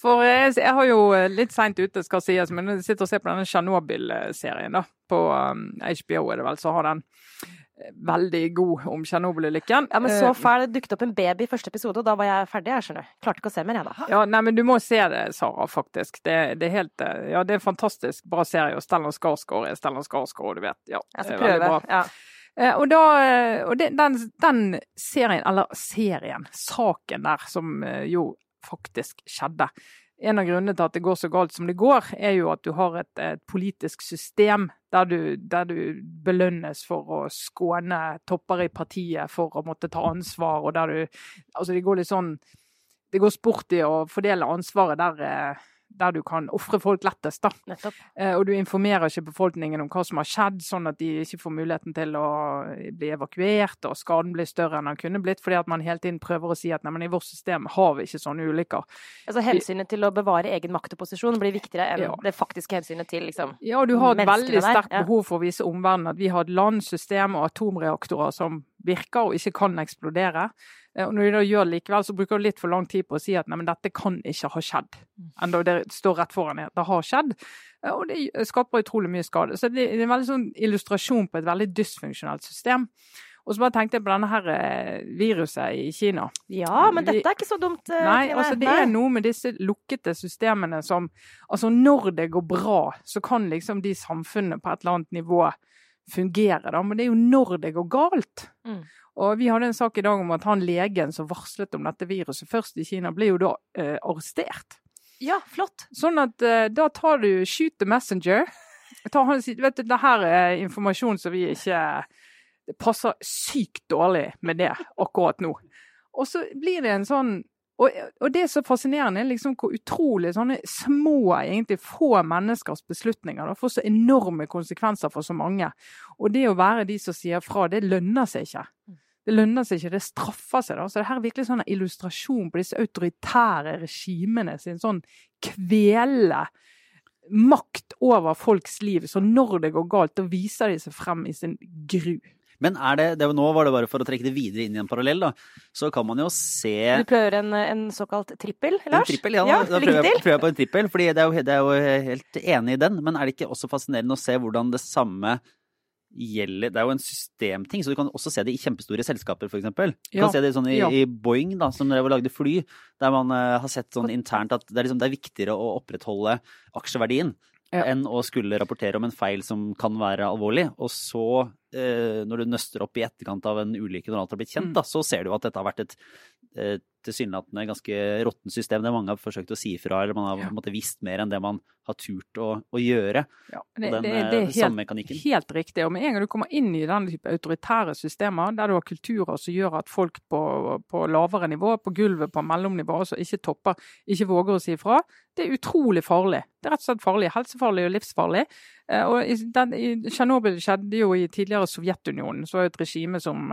For jeg, jeg har jo litt seint ute, skal sies, men jeg sitter og ser på denne Tsjernobyl-serien da, på um, HBO, er det vel, så har den eh, veldig god om Tsjernobyl-ulykken. Ja, men så Eh, fæl. Det dukket opp en baby i første episode, og da var jeg ferdig. Jeg skjønner. Klarte ikke å se mer, jeg, da. Ja, nei, men du må se det, Sara, faktisk. Det, det er helt eh, Ja, det er en fantastisk bra serie, og Stellan Skarsgård er Stellan Skarsgård, du vet. Ja, Jeg det skal prøve. bra. Ja. Og da, og det, den, den serien, eller serien, saken der, som jo faktisk skjedde. En av grunnene til at det går så galt som det går, er jo at du har et, et politisk system der du, der du, belønnes for å skåne topper i partiet for å måtte ta ansvar, og der du Altså, det går litt sånn Det går sport i å fordele ansvaret der der du kan ofre folk lettest. da. Nettopp. Eh, og du informerer ikke befolkningen om hva som har skjedd, sånn at de ikke får muligheten til å bli evakuert, og skaden blir større enn den kunne blitt, fordi at man hele tiden prøver å si at nei, men i vårt system har vi ikke sånne ulykker. Altså Hensynet til å bevare egen makt og posisjon blir viktigere enn ja. det faktiske hensynet til liksom, Ja, du har et veldig sterkt ja. behov for å vise omverdenen at vi har et landsystem og atomreaktorer som virker og ikke kan eksplodere. Eh, og når de da gjør det likevel, så bruker de litt for lang tid på å si at nei, men dette kan ikke ha skjedd. Mm. Enda det står rett foran deg at det har skjedd. Eh, og det skaper utrolig mye skade. Så det er en veldig sånn illustrasjon på et veldig dysfunksjonelt system. Og så bare tenkte jeg på denne her eh, viruset i Kina. Ja, men dette er ikke så dumt. Nei, altså det er noe med disse lukkede systemene som Altså når det går bra, så kan liksom de samfunnene på et eller annet nivå fungere, da. Men det er jo når det går galt. Mm. Og Vi hadde en sak i dag om at han legen som varslet om dette viruset først i Kina, ble jo da eh, arrestert. Ja, flott. Sånn at eh, da tar du shoot the messenger. Han, vet du, det her er informasjon som vi ikke Det passer sykt dårlig med det akkurat nå. Og så blir det en sånn og, og, det er så fascinerende liksom hvor utrolig sånne små, egentlig få menneskers beslutninger da, får så enorme konsekvenser for så mange. Og det å være de som sier fra, det lønner seg ikke. Det lønner seg ikke, det straffer seg. da. Så det her er virkelig sånn en illustrasjon på disse autoritære regimene sin sånn kvele makt over folks liv. Så når det går galt, da viser de seg frem i sin gru. Men er det, det, nå var det bare for å trekke det videre inn i en parallell, da. Så kan man jo se Du prøver en, en såkalt trippel, Lars? En trippel, ja. ja da prøver jeg, prøver jeg, på en trippel, for det det er jo helt enig i den. Men er det ikke også fascinerende å se hvordan det samme gjelder Det er jo en systemting, så du kan også se det i kjempestore selskaper, f.eks. Du ja. kan se det sånn i, ja. i Boeing, da, som drev og lagde fly, der man uh, har sett sånn internt at det er, liksom, det er viktigere å opprettholde aksjeverdien ja. enn å skulle rapportere om en feil som kan være alvorlig. Og så, uh, når du nøster opp i etterkant av en ulykke når alt har blitt kjent, mm. da, så ser du at dette har vært et tilsynelatende ganske råttent system der mange har forsøkt å si ifra, eller man har ja. måtte, visst mer enn det man har turt å, å gjøre. Ja, det, den, det, det, er eh, helt, helt, riktig. Og med en gang du kommer inn i den type autoritære systemer, der du har kulturer som gjør at folk på, på lavere nivå, på gulvet på mellomnivå, altså ikke topper, ikke våger å si ifra, det er utrolig farlig. Det er rett og slett farlig. Helsefarlig og livsfarlig. Eh, og Tsjernobyl skjedde jo i tidligere Sovjetunionen, så var det et regime som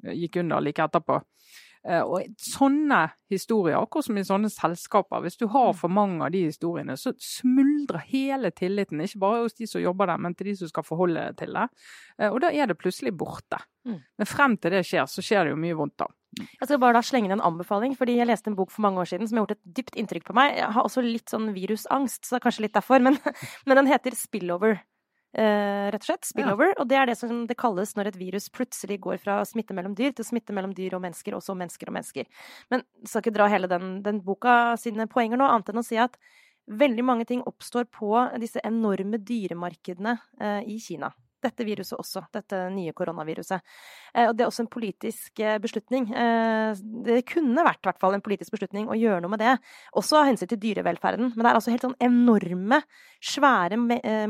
gikk under like etterpå. Eh, og sånne historier, akkurat som i sånne selskaper, hvis du har mm. for mange av de historiene, så smuldrer hele tilliten, ikke bare hos de som jobber der, men til de som skal forholde deg til det. Eh, og da er det plutselig borte. Mm. Men frem til det skjer, så skjer det jo mye vondt da. Jeg skal bare da slenge inn en anbefaling, fordi jeg leste en bok for mange år siden som har gjort et dypt inntrykk på meg. Jeg har også litt sånn virusangst, så det er kanskje litt derfor, men, men den heter Spillover. Uh, rett og slett. Spillover. Ja. Og det er det som det kalles når et virus plutselig går fra smitte mellom dyr til smitte mellom dyr og mennesker, og så mennesker og mennesker. Men skal ikke dra hele den, den boka sine poenger nå, annet enn å si at veldig mange ting oppstår på disse enorme dyremarkedene uh, i Kina dette viruset også, dette nye koronaviruset. Eh, og det er også en politisk eh, beslutning. Eh, det kunne vært hvert fall en politisk beslutning å gjøre noe med det, også av hensyn til dyrevelferden. Men det er altså helt sånn enorme, svære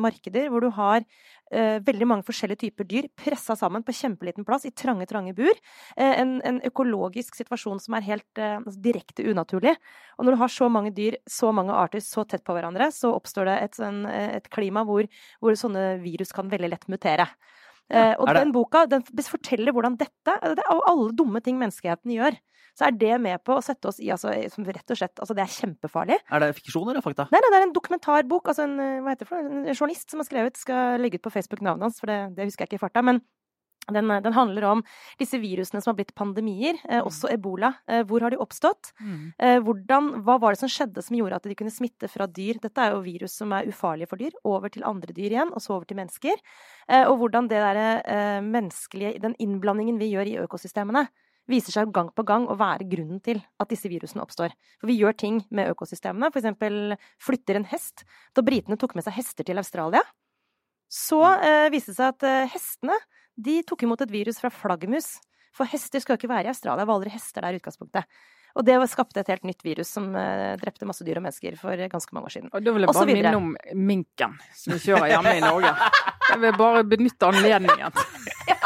markeder hvor du har veldig mange forskjellige typer dyr pressa sammen på kjempeliten plass i trange, trange bur. En, en økologisk situasjon som er helt altså direkte unaturlig. Og når du har så mange dyr, så mange arter så tett på hverandre, så oppstår det et, sånn, et klima hvor, hvor, sånne virus kan veldig lett mutere. Ja, og den boka den forteller hvordan dette, det er alle dumme ting menneskeheten gjør, så er det med på å sette oss i altså, rett og slett Altså, det er kjempefarlig. Er det fiksjon eller fakta? Nei, nei, det er en dokumentarbok. Altså en, hva heter det for, en journalist som har skrevet. Skal legge ut på Facebook navnet hans, for det, det husker jeg ikke i farta. men den, den, handler om disse virusene som har blitt pandemier, eh, mm. også ebola. Eh, hvor har de oppstått? Mm. Eh, hvordan, hva var det som skjedde som gjorde at de kunne smitte fra dyr? Dette er jo virus som er ufarlige for dyr, over til andre dyr igjen, og så over til mennesker. Eh, og hvordan det der, eh, menneskelige, den innblandingen vi gjør i økosystemene, viser seg gang på gang å være grunnen til at disse virusene oppstår. For vi gjør ting med økosystemene, for eksempel flytter en hest. Da britene tok med seg hester til Australia, så mm. eh, viste det seg at hestene de tok imot et virus fra flaggermus. For hester skal jo ikke være i Australia, det var aldri hester der i utgangspunktet. Og det skapte et helt nytt virus som uh, drepte masse dyr og mennesker for ganske mange år siden. Og da vil jeg bare minne om minken som vi kjører hjemme i Norge. Jeg vil bare benytte anledningen. ja.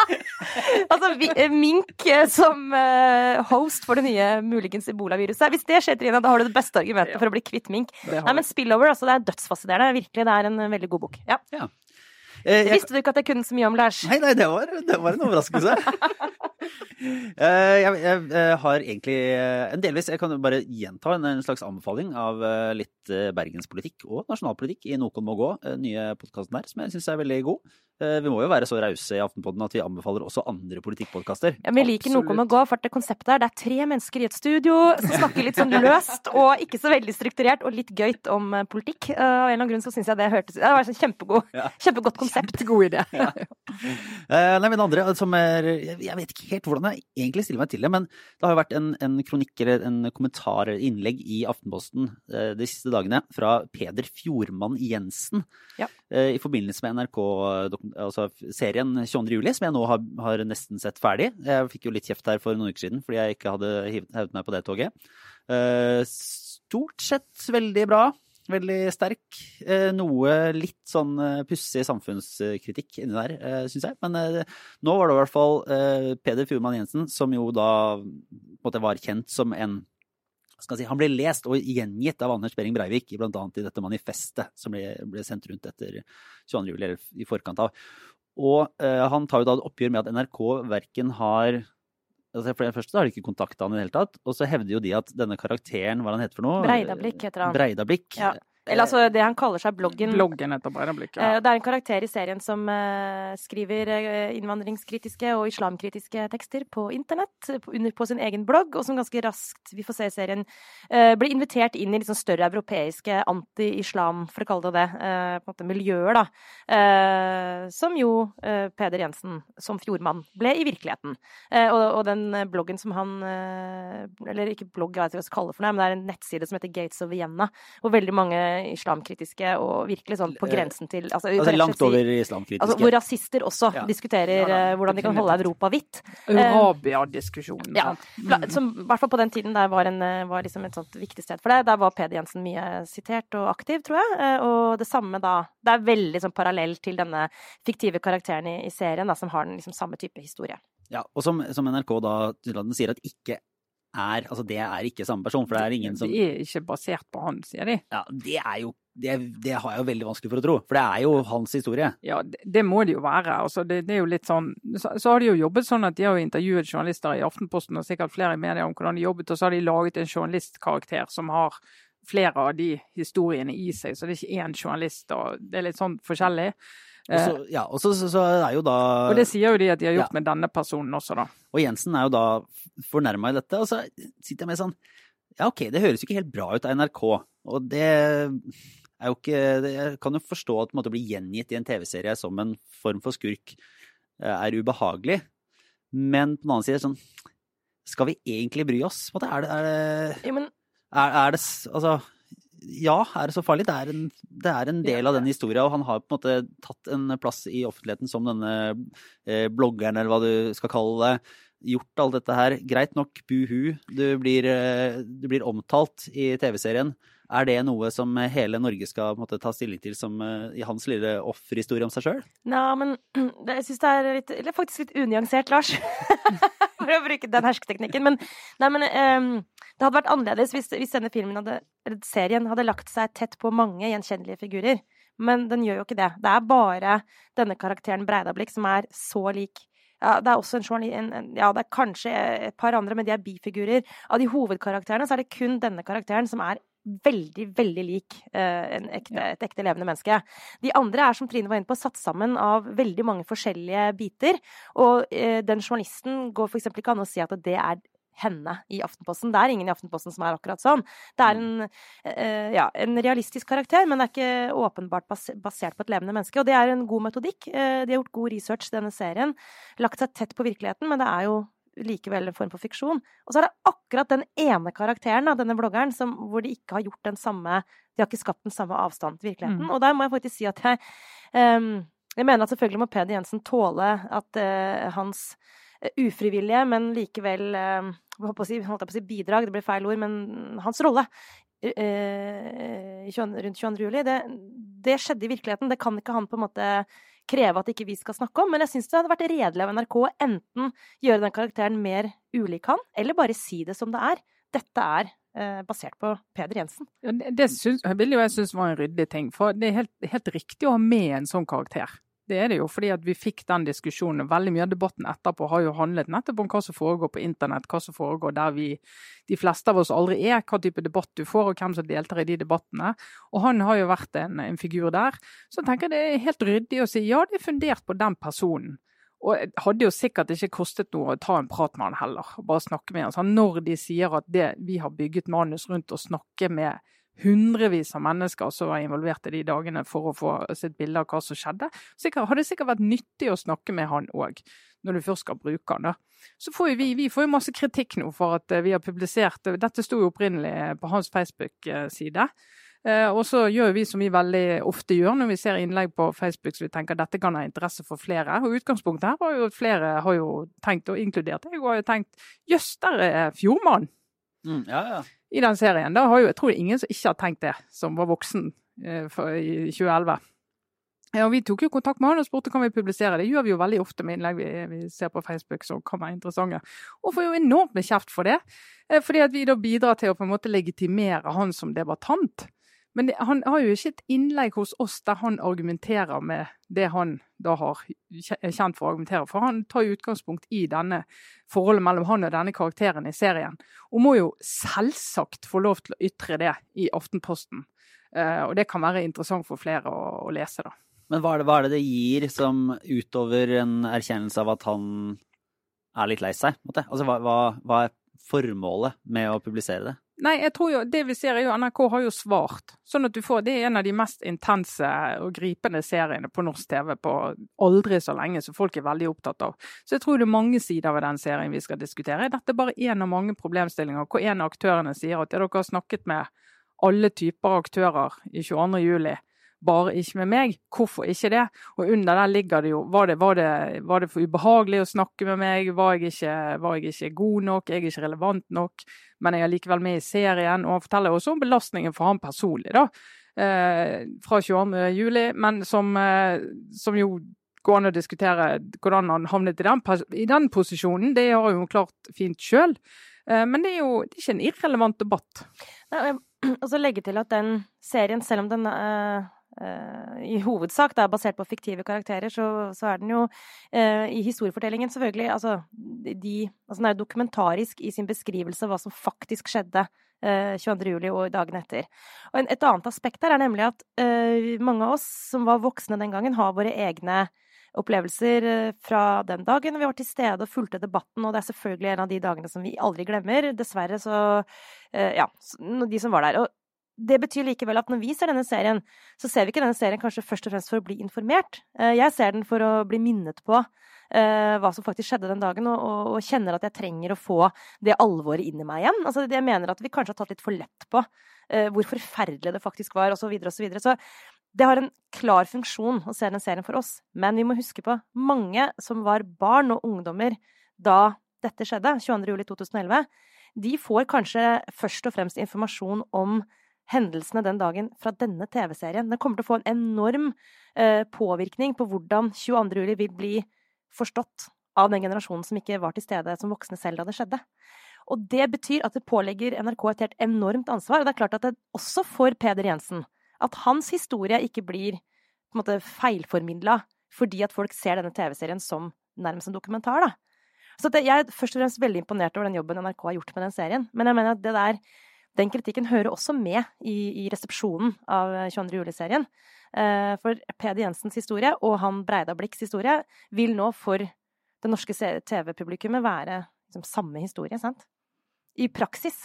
Altså, vi, eh, mink eh, som uh, host for det nye muligens ebolaviruset. Hvis det skjer, Trine, da har du det beste argumentet ja. for å bli kvitt mink. Nei, men Spillover, altså, det er dødsfascinerende. Virkelig, det er en veldig god bok. Ja. ja. Eh, jeg... Visste du ikke at jeg kunne så mye om Lars? Nei, nei, det var, det var en overraskelse. Eh, jeg, jeg, jeg, har egentlig eh, en delvis Jeg kan bare gjenta en, en slags anbefaling av litt bergenspolitikk og nasjonalpolitikk i Noen må gå, nye podkasten der, som jeg syns er veldig god. Eh, vi må jo være så rause i Aftenpodden at vi anbefaler også andre politikkpodkaster. Ja, vi liker Absolutt. noe med å gå, for det konseptet her, det er tre mennesker i et studio som snakker litt sånn løst og ikke så veldig strukturert og litt gøyt om eh, politikk. Uh, av en eller annen grunn så syns jeg det hørtes Det var et kjempegod, ja. kjempegodt konsept. Kjempegod idé. ja. uh, nei, men andre som er Jeg vet ikke helt hvordan jeg egentlig stiller meg til det, men det har jo vært en, en kronikk eller en kommentar eller innlegg i Aftenposten uh, de siste dagene fra Peder Fjordmann Jensen ja. i forbindelse med NRK altså serien 22. juli, som jeg nå har, har, nesten sett ferdig. Jeg fikk jo litt kjeft her for noen uker siden fordi jeg ikke hadde hevet meg på det toget. Uh, stort sett veldig bra. Veldig sterk. Uh, noe litt sånn uh, pussig samfunnskritikk inni der, syns jeg. Men nå var det i hvert fall Peder Furman Jensen, som jo da på en måte var kjent som en Si, han ble lest og gjengitt av Anders Behring Breivik, bl.a. i dette manifestet som ble, ble, sendt rundt etter 22. juli, eller i forkant av. Og eh, han tar jo da oppgjør med at NRK verken har altså For det første har de ikke kontakta han i det hele tatt, og så hevder jo de at denne karakteren, hva han heter for noe Breidablikk heter han. Breidablikk. Ja. Eller altså det han kaller seg bloggen. Bloggen etter blikket, ja. Eh, det er en karakter i serien som uh, skriver uh, innvandringskritiske og islamkritiske tekster på internett, på, under, på sin egen blogg, og som ganske raskt, vi får se i serien, blir invitert inn i litt sånn større europeiske anti-islam, for å kalle det det, på en måte miljøer, da. som jo Peder Jensen, som fjordmann, ble i virkeligheten. Og, den bloggen som han Eller ikke blogg, jeg vet ikke hva jeg skal kalle det for noe, men det er en nettside som heter Gates of Vienna, hvor veldig mange islamkritiske og virkelig sånn på grensen til Altså, altså langt over islamkritiske. Altså, hvor rasister også ja. diskuterer ja, da, hvordan de kan holde Europa hvitt. Arabia-diskusjonen. Ja. Som i hvert fall på den tiden der var, en, var liksom et sånt viktig sted for det. Der var Peder Jensen mye sitert og aktiv, tror jeg. Eh, og det samme da Det er veldig sånn parallell til denne fiktive karakteren i, i serien, da, som har den liksom samme type historie. Ja, og som, som NRK da sier at ikke er Altså, det er ikke samme person, for det er ingen som Det er ikke basert på han, sier de. Ja, det er jo det, det, har jeg jo veldig vanskelig for å tro, for det er jo hans historie. Ja, det, det må det jo være. Altså, det, det, er jo litt sånn så, så, har de jo jobbet sånn at de har jo intervjuet journalister i Aftenposten og sikkert flere i media om hvordan de jobbet, og så har de laget en journalistkarakter som har flere av de historiene i seg, så det er ikke én journalist, og det er litt sånn forskjellig. Og ja, og så, så, er jo da Og det sier jo de at de har gjort ja. med denne personen også, da. Og Jensen er jo da fornærma i dette, og så sitter jeg med sånn Ja, OK, det høres jo ikke helt bra ut av NRK, og det er jo ikke Jeg kan jo forstå at å bli gjengitt i en TV-serie som en form for skurk eh, er ubehagelig, men på den annen side sånn Skal vi egentlig bry oss? Er det, er det, ja, men... er, er det Altså ja, er det så farlig? Det er en, det er en del av den historien, og han har på en måte tatt en plass i offentligheten som denne eh, bloggeren, eller hva du skal kalle det. Gjort alt dette her. Greit nok, buhu, du blir, eh, du blir omtalt i TV-serien. Er det noe som hele Norge skal måte, ta stilling til som uh, i hans lille offerhistorie om seg sjøl? Nei, men det, jeg syns det er litt, eller faktisk litt unyansert, Lars. For å bruke den hersketeknikken. Men, nei, men um, det hadde vært annerledes hvis, hvis denne hadde, serien hadde lagt seg tett på mange gjenkjennelige figurer. Men den gjør jo ikke det. Det er bare denne karakteren Breidablikk som er så lik ja, det er også en, journalist Ja, det er kanskje et par andre, men de er bifigurer. Av de hovedkarakterene så er det kun denne karakteren som er veldig, veldig lik uh, ekte, et ekte levende menneske. De andre er, som Trine var inne på, satt sammen av veldig mange forskjellige biter. Og uh, den journalisten går f.eks. ikke an å si at det er henne i Aftenposten. Det er ingen i Aftenposten som er akkurat sånn. Det er en, uh, ja, en realistisk karakter, men det er ikke åpenbart basert på et levende menneske. Og det er en god metodikk. de har gjort god research i denne serien. Lagt seg tett på virkeligheten, men det er jo likevel en form for fiksjon. Og så er det akkurat den ene karakteren av denne bloggeren som, hvor de ikke har gjort den samme De har ikke skapt den samme avstanden til virkeligheten. Mm. Og der må jeg faktisk si at jeg um, Jeg mener at selvfølgelig må Peder Jensen tåle at uh, hans uh, ufrivillige, men likevel uh, holdt på å si, holdt på å si bidrag, det blir feil ord, men hans rolle rundt 22. juli, det, det, skjedde i virkeligheten. Det kan ikke han på en måte kreve at ikke vi skal snakke om. Men jeg syns det hadde vært redelig av NRK å enten gjøre den karakteren mer ulik han, eller bare si det som det er. Dette er eh, basert på Peder Jensen. Ja, det det syns, vil jo jeg synes var en ryddig ting. For det er helt, helt riktig å ha med en sånn karakter. Det er det jo, fordi vi fikk den diskusjonen. Veldig mye av debatten etterpå har jo handlet nettopp om hva som foregår på internett, hva som foregår der vi, de fleste av oss aldri er, hva type debatt du får og hvem som deltar i de debattene. Og han har jo vært en, en figur der. Så jeg tenker det er helt ryddig å si ja, det er fundert på den personen. Og hadde jo sikkert ikke kostet noe å ta en prat med han heller, bare snakke med han. Så når de sier at det, vi har bygget manus rundt å snakke med hundrevis av mennesker som var involvert i de dagene for å få sitt bilde av hva som skjedde. Sikkert, hadde sikkert vært nyttig å snakke med han òg, når du først skal bruke han. da. Så får vi, vi får jo masse kritikk nå for at vi har publisert Dette sto jo opprinnelig på hans Facebook-side. Eh, og så gjør vi som vi veldig ofte gjør når vi ser innlegg på Facebook så vi tenker at dette kan ha interesse for flere. Og utgangspunktet her var jo at flere har jo tenkt, og inkludert jeg, har jo tenkt jøss, der er Fjordmann. Mm, ja, ja i den serien. Da har jo, jeg tror det er ingen som ikke har tenkt det, som var voksen eh, for, i 2011. Ja, Vi tok jo kontakt med han og spurte kan vi publisere. Det gjør vi jo veldig ofte med innlegg vi, vi ser på Facebook som kan være interessante. Og får jo enormt med kjeft for det. Eh, fordi at vi da bidrar til å på en måte legitimere han som debattant. Men det, han har jo ikke et innlegg hos oss der han argumenterer med det han da har kjent for å argumentere for. Han tar jo utgangspunkt i denne forholdet mellom han og denne karakteren i serien. Og må jo selvsagt få lov til å ytre det i Aftenposten. Eh, og det kan være interessant for flere å, å lese, da. Men hva er, det, hva er, det, det gir som utover en erkjennelse av at han er litt lei seg? Altså, hva, hva, hva er formålet med å publisere det? Nei, jeg tror jo, det vi ser er jo NRK har jo svart. Sånn at du får, Det er en av de mest intense og gripende seriene på norsk TV på aldri så lenge, som folk er veldig opptatt av. Så jeg tror det er mange sider ved den serien vi skal diskutere. Dette er bare én av mange problemstillinger hvor en av aktørene sier at ja, dere har snakket med alle typer aktører i 22. juli bare ikke med meg. Hvorfor ikke det? Og under der ligger det jo var det, var det, var det for ubehagelig å snakke med meg? Var jeg, ikke, var jeg ikke god nok? Jeg er ikke relevant nok? Men jeg er likevel med i serien. Og han forteller også om belastningen for han personlig, da. Eh, fra 22. juli, men som, eh, som jo går an å diskutere hvordan han havnet i den, i den posisjonen. Det har hun klart fint sjøl. Eh, men det er jo det er ikke en irrelevant debatt. Nei, og så legge til at den serien, selv om den uh, i hovedsak da, basert på fiktive karakterer, så, så er den jo uh, i historiefortellingen selvfølgelig altså, de, altså Den er dokumentarisk i sin beskrivelse av hva som faktisk skjedde 22. juli og dagene etter. Og et annet aspekt her er nemlig at mange av oss som var voksne den gangen, har våre egne opplevelser eh, fra den dagen. Vi var til stede og fulgte debatten, og det er selvfølgelig en av de dagene som vi aldri glemmer. Dessverre, så eh, Ja, de som var der. Og det betyr likevel at når vi ser denne serien, så ser vi ikke denne serien kanskje først og fremst for å bli informert. Eh, jeg ser den for å bli minnet på hva som faktisk skjedde den dagen, og, kjenner at jeg trenger å få det alvoret inn i meg igjen. Altså, jeg mener at vi kanskje har tatt litt for lett på hvor forferdelig det faktisk var, osv., osv. Så, videre, og så det har en klar funksjon å se den serien for oss, men vi må huske på mange som var barn og ungdommer da dette skjedde, 22.07.2011, de får kanskje først og fremst informasjon om hendelsene den dagen fra denne TV-serien. Den kommer til å få en enorm eh, påvirkning på hvordan 22. juli vil bli forstått av den generasjonen som ikke var til stede som voksne selv da det skjedde. Og det betyr at det pålegger NRK et helt enormt ansvar. Og det er klart at det også for Peder Jensen, at hans historie ikke blir på en måte feilformidla fordi at folk ser denne TV-serien som nærmest en dokumentar. da. Så det, jeg er først og fremst veldig imponert over den jobben NRK har gjort med den serien. Men jeg mener at det der, den kritikken hører også med i, i resepsjonen av 22. juli-serien. Eh, for Peder Jensens historie og han Breida Blikks historie vil nå for det norske TV-publikummet være liksom, samme historie, sant? I praksis.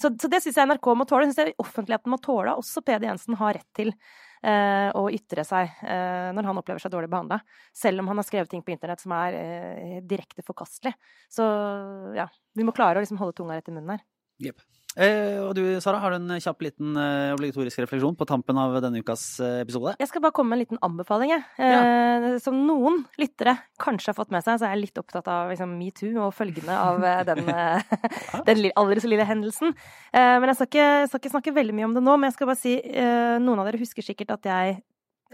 Så, så det syns jeg NRK må tåle. Syns jeg offentligheten må tåle. Også Peder Jensen har rett til eh, å ytre seg eh, når han opplever seg dårlig behandla. Selv om han har skrevet ting på internett som er eh, direkte forkastelig. Så ja, vi må klare å liksom holde tunga rett i munnen her. Yep. Eh, og du Sara, har du en kjapp liten eh, obligatorisk refleksjon på tampen av denne ukas eh, episode? Jeg skal bare komme med en liten anbefaling. Jeg. Eh, som noen lyttere kanskje har fått med seg, så er jeg litt opptatt av liksom, metoo og følgene av eh, den, den aldri så lille hendelsen. Eh, men jeg skal, ikke, jeg skal ikke snakke veldig mye om det nå, men jeg skal bare si Noen av dere husker sikkert at jeg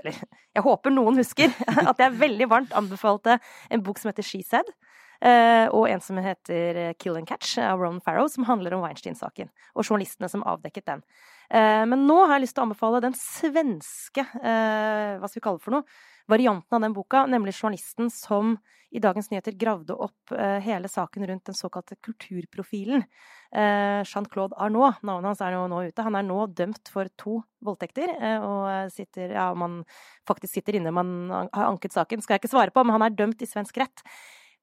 eller jeg håper noen husker at jeg veldig varmt anbefalte en bok som heter She Said. Eh, og en som heter eh, Kill and Catch av Ron Farrow, som handler om Weinstein-saken. Og journalistene som avdekket den. Eh, men nå har jeg lyst til å anbefale den svenske, hva skal vi kalle det for noe, varianten av den boka, nemlig journalisten som i Dagens Nyheter gravde opp hele saken rundt den såkalte kulturprofilen. Jean-Claude Arnault, navnet hans er jo nå ute. Han er nå dømt for to voldtekter, og sitter Ja, om faktisk sitter inne, man har anket saken, skal jeg ikke svare på, men han er dømt i svensk rett.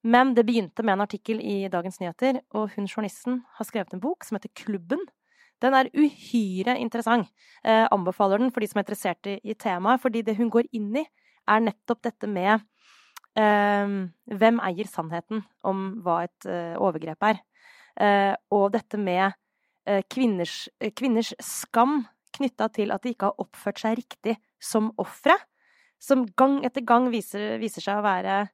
Men det begynte med en artikkel i Dagens Nyheter, og hun journalisten har skrevet en bok som heter Klubben. Den er uhyre interessant. Eh, anbefaler den for de som er interessert i, i temaet, fordi det hun går inn i, er nettopp dette med eh, hvem eier sannheten om hva et eh, overgrep er. Eh, og dette med eh, kvinners, eh, kvinners skam knytta til at de ikke har oppført seg riktig som ofre, som gang etter gang viser, viser seg å være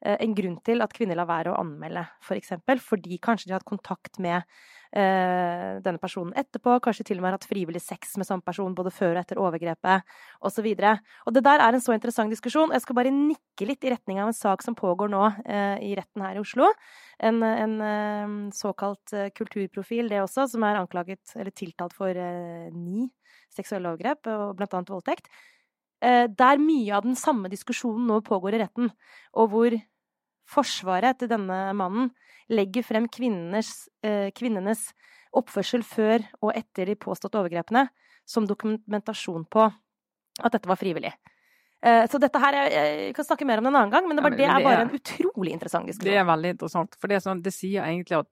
en grunn til at kvinner lar være å anmelde, for eksempel, fordi kanskje de har hatt kontakt med eh, denne personen etterpå, kanskje til og med har hatt frivillig sex med samme person både før og etter overgrepet, osv. Og, og det der er en så interessant diskusjon. Jeg skal bare nikke litt i retning av en sak som pågår nå eh, i retten her i Oslo. En, en eh, såkalt eh, kulturprofil, det også, som er anklaget, eller tiltalt for eh, ni seksuelle overgrep, og blant annet voldtekt. Eh, der mye av den samme diskusjonen nå pågår i retten, og hvor forsvaret til denne mannen legger frem kvinnenes, eh, kvinnenes oppførsel før og etter de påståtte overgrepene som dokumentasjon på at dette var frivillig. Eh, så dette her, jeg, kan snakke mer om det en annen gang, men det, men det er bare en utrolig interessant diskusjon. Det er veldig interessant. For det, er sånn, det sier egentlig at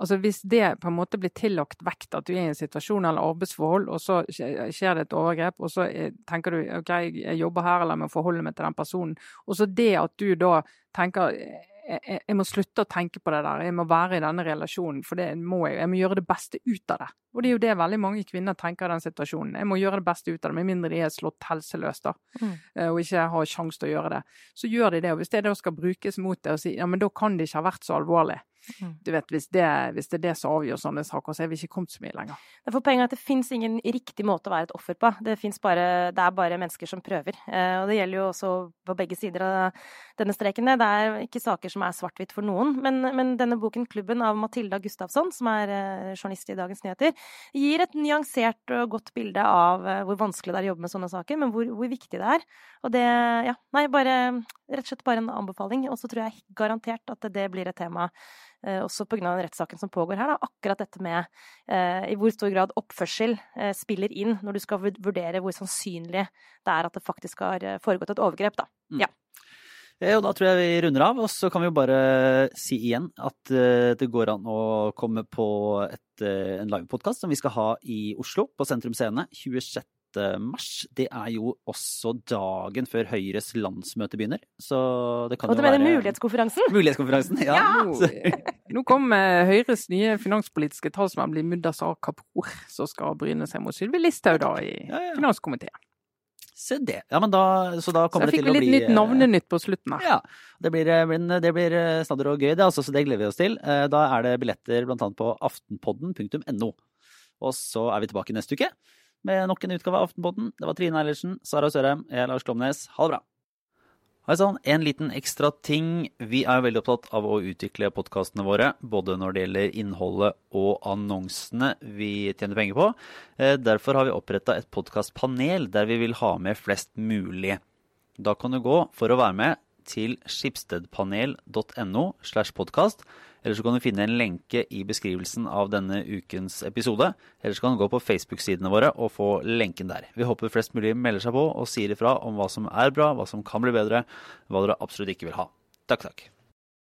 altså hvis det på en måte blir tillagt vekt at du er i en situasjon eller arbeidsforhold, og så skjer det et overgrep, og så eh, tenker du OK, jeg jobber her, eller jeg må forholde meg til den personen. Og så det at du da tenker eh, jeg, jeg må slutte å tenke på det der, jeg må være i denne relasjonen, for det må jeg. Jeg må gjøre det beste ut av det. Og det er jo det veldig mange kvinner tenker i den situasjonen. Jeg må gjøre det beste ut av det, med mindre de er slått helseløst, da Mm. eh, og ikke har sjanse til å gjøre det, så gjør de det. Og hvis det da skal brukes mot det og si ja, men da kan det ikke ha vært så alvorlig. Mm. Du vet, hvis det, hvis det er det som avgjør sånne saker, så er vi ikke kommet så mye lenger. Poenget er at det fins ingen riktig måte å være et offer på. Det, bare, det er bare mennesker som prøver. Eh, og det gjelder jo også på begge sider av denne streken. Det er ikke saker som er svart-hvitt for noen. Men, men denne boken, 'Klubben' av Matilda Gustavsson, som er eh, journalist i Dagens Nyheter, gir et nyansert og godt bilde av eh, hvor vanskelig det er å jobbe med sånne saker, men hvor, hvor viktig det er. Og det, ja, nei, bare rett og slett bare en anbefaling. Og så tror jeg garantert at det blir et tema også pga. den rettssaken som pågår her. Da. Akkurat dette med eh, i hvor stor grad oppførsel eh, spiller inn når du skal vurdere hvor sannsynlig det er at det faktisk har eh, foregått et overgrep. Da. Eh, Og da tror jeg vi runder av, og så kan vi jo bare si igjen at eh, det går an å komme på et, eh, en livepodkast som vi skal ha i Oslo, på Sentrum Scene, 26. mars. Det er jo også dagen før Høyres landsmøte begynner, så det kan Og jo du mener være mulighetskonferansen? Mulighetskonferansen, ja. Nå, nå kommer Høyres nye finanspolitiske talsmann blir Mudassar Kapur, som skal bryne seg mot Sylvi Listhaug da i Ja, ja. finanskomiteen. Se det. Ja, men da, så da kommer så det til å bli litt nytt eh, navnenytt på slutten her. Ja. Det blir, eh, blir- det blir eh, snadder og gøy, det, altså, så det gleder vi oss til. Eh, Da er det billetter blant annet på aftenpodden.no. Og så er vi tilbake neste uke med nok en utgave av Aftenpodden. Det var Trine Eilertsen, Sara Sørheim, jeg er Lars Klomnes. Ha det bra. Hei sann, en liten ekstra ting. Vi er veldig opptatt av å utvikle podkastene våre, både når det gjelder innholdet og annonsene vi tjener penger på. Eh, Derfor har vi oppretta et podkastpanel der vi vil ha med flest mulig. Da kan du gå for å være med til skipstedpanel.no slash podkast. Eller så kan du finne en lenke i beskrivelsen av denne ukens episode. Eller så kan du gå på Facebook-sidene våre og få lenken der. Vi håper flest mulig melder seg på og sier ifra om hva som er bra, hva som kan bli bedre, hva dere absolutt ikke vil ha. Takk, takk.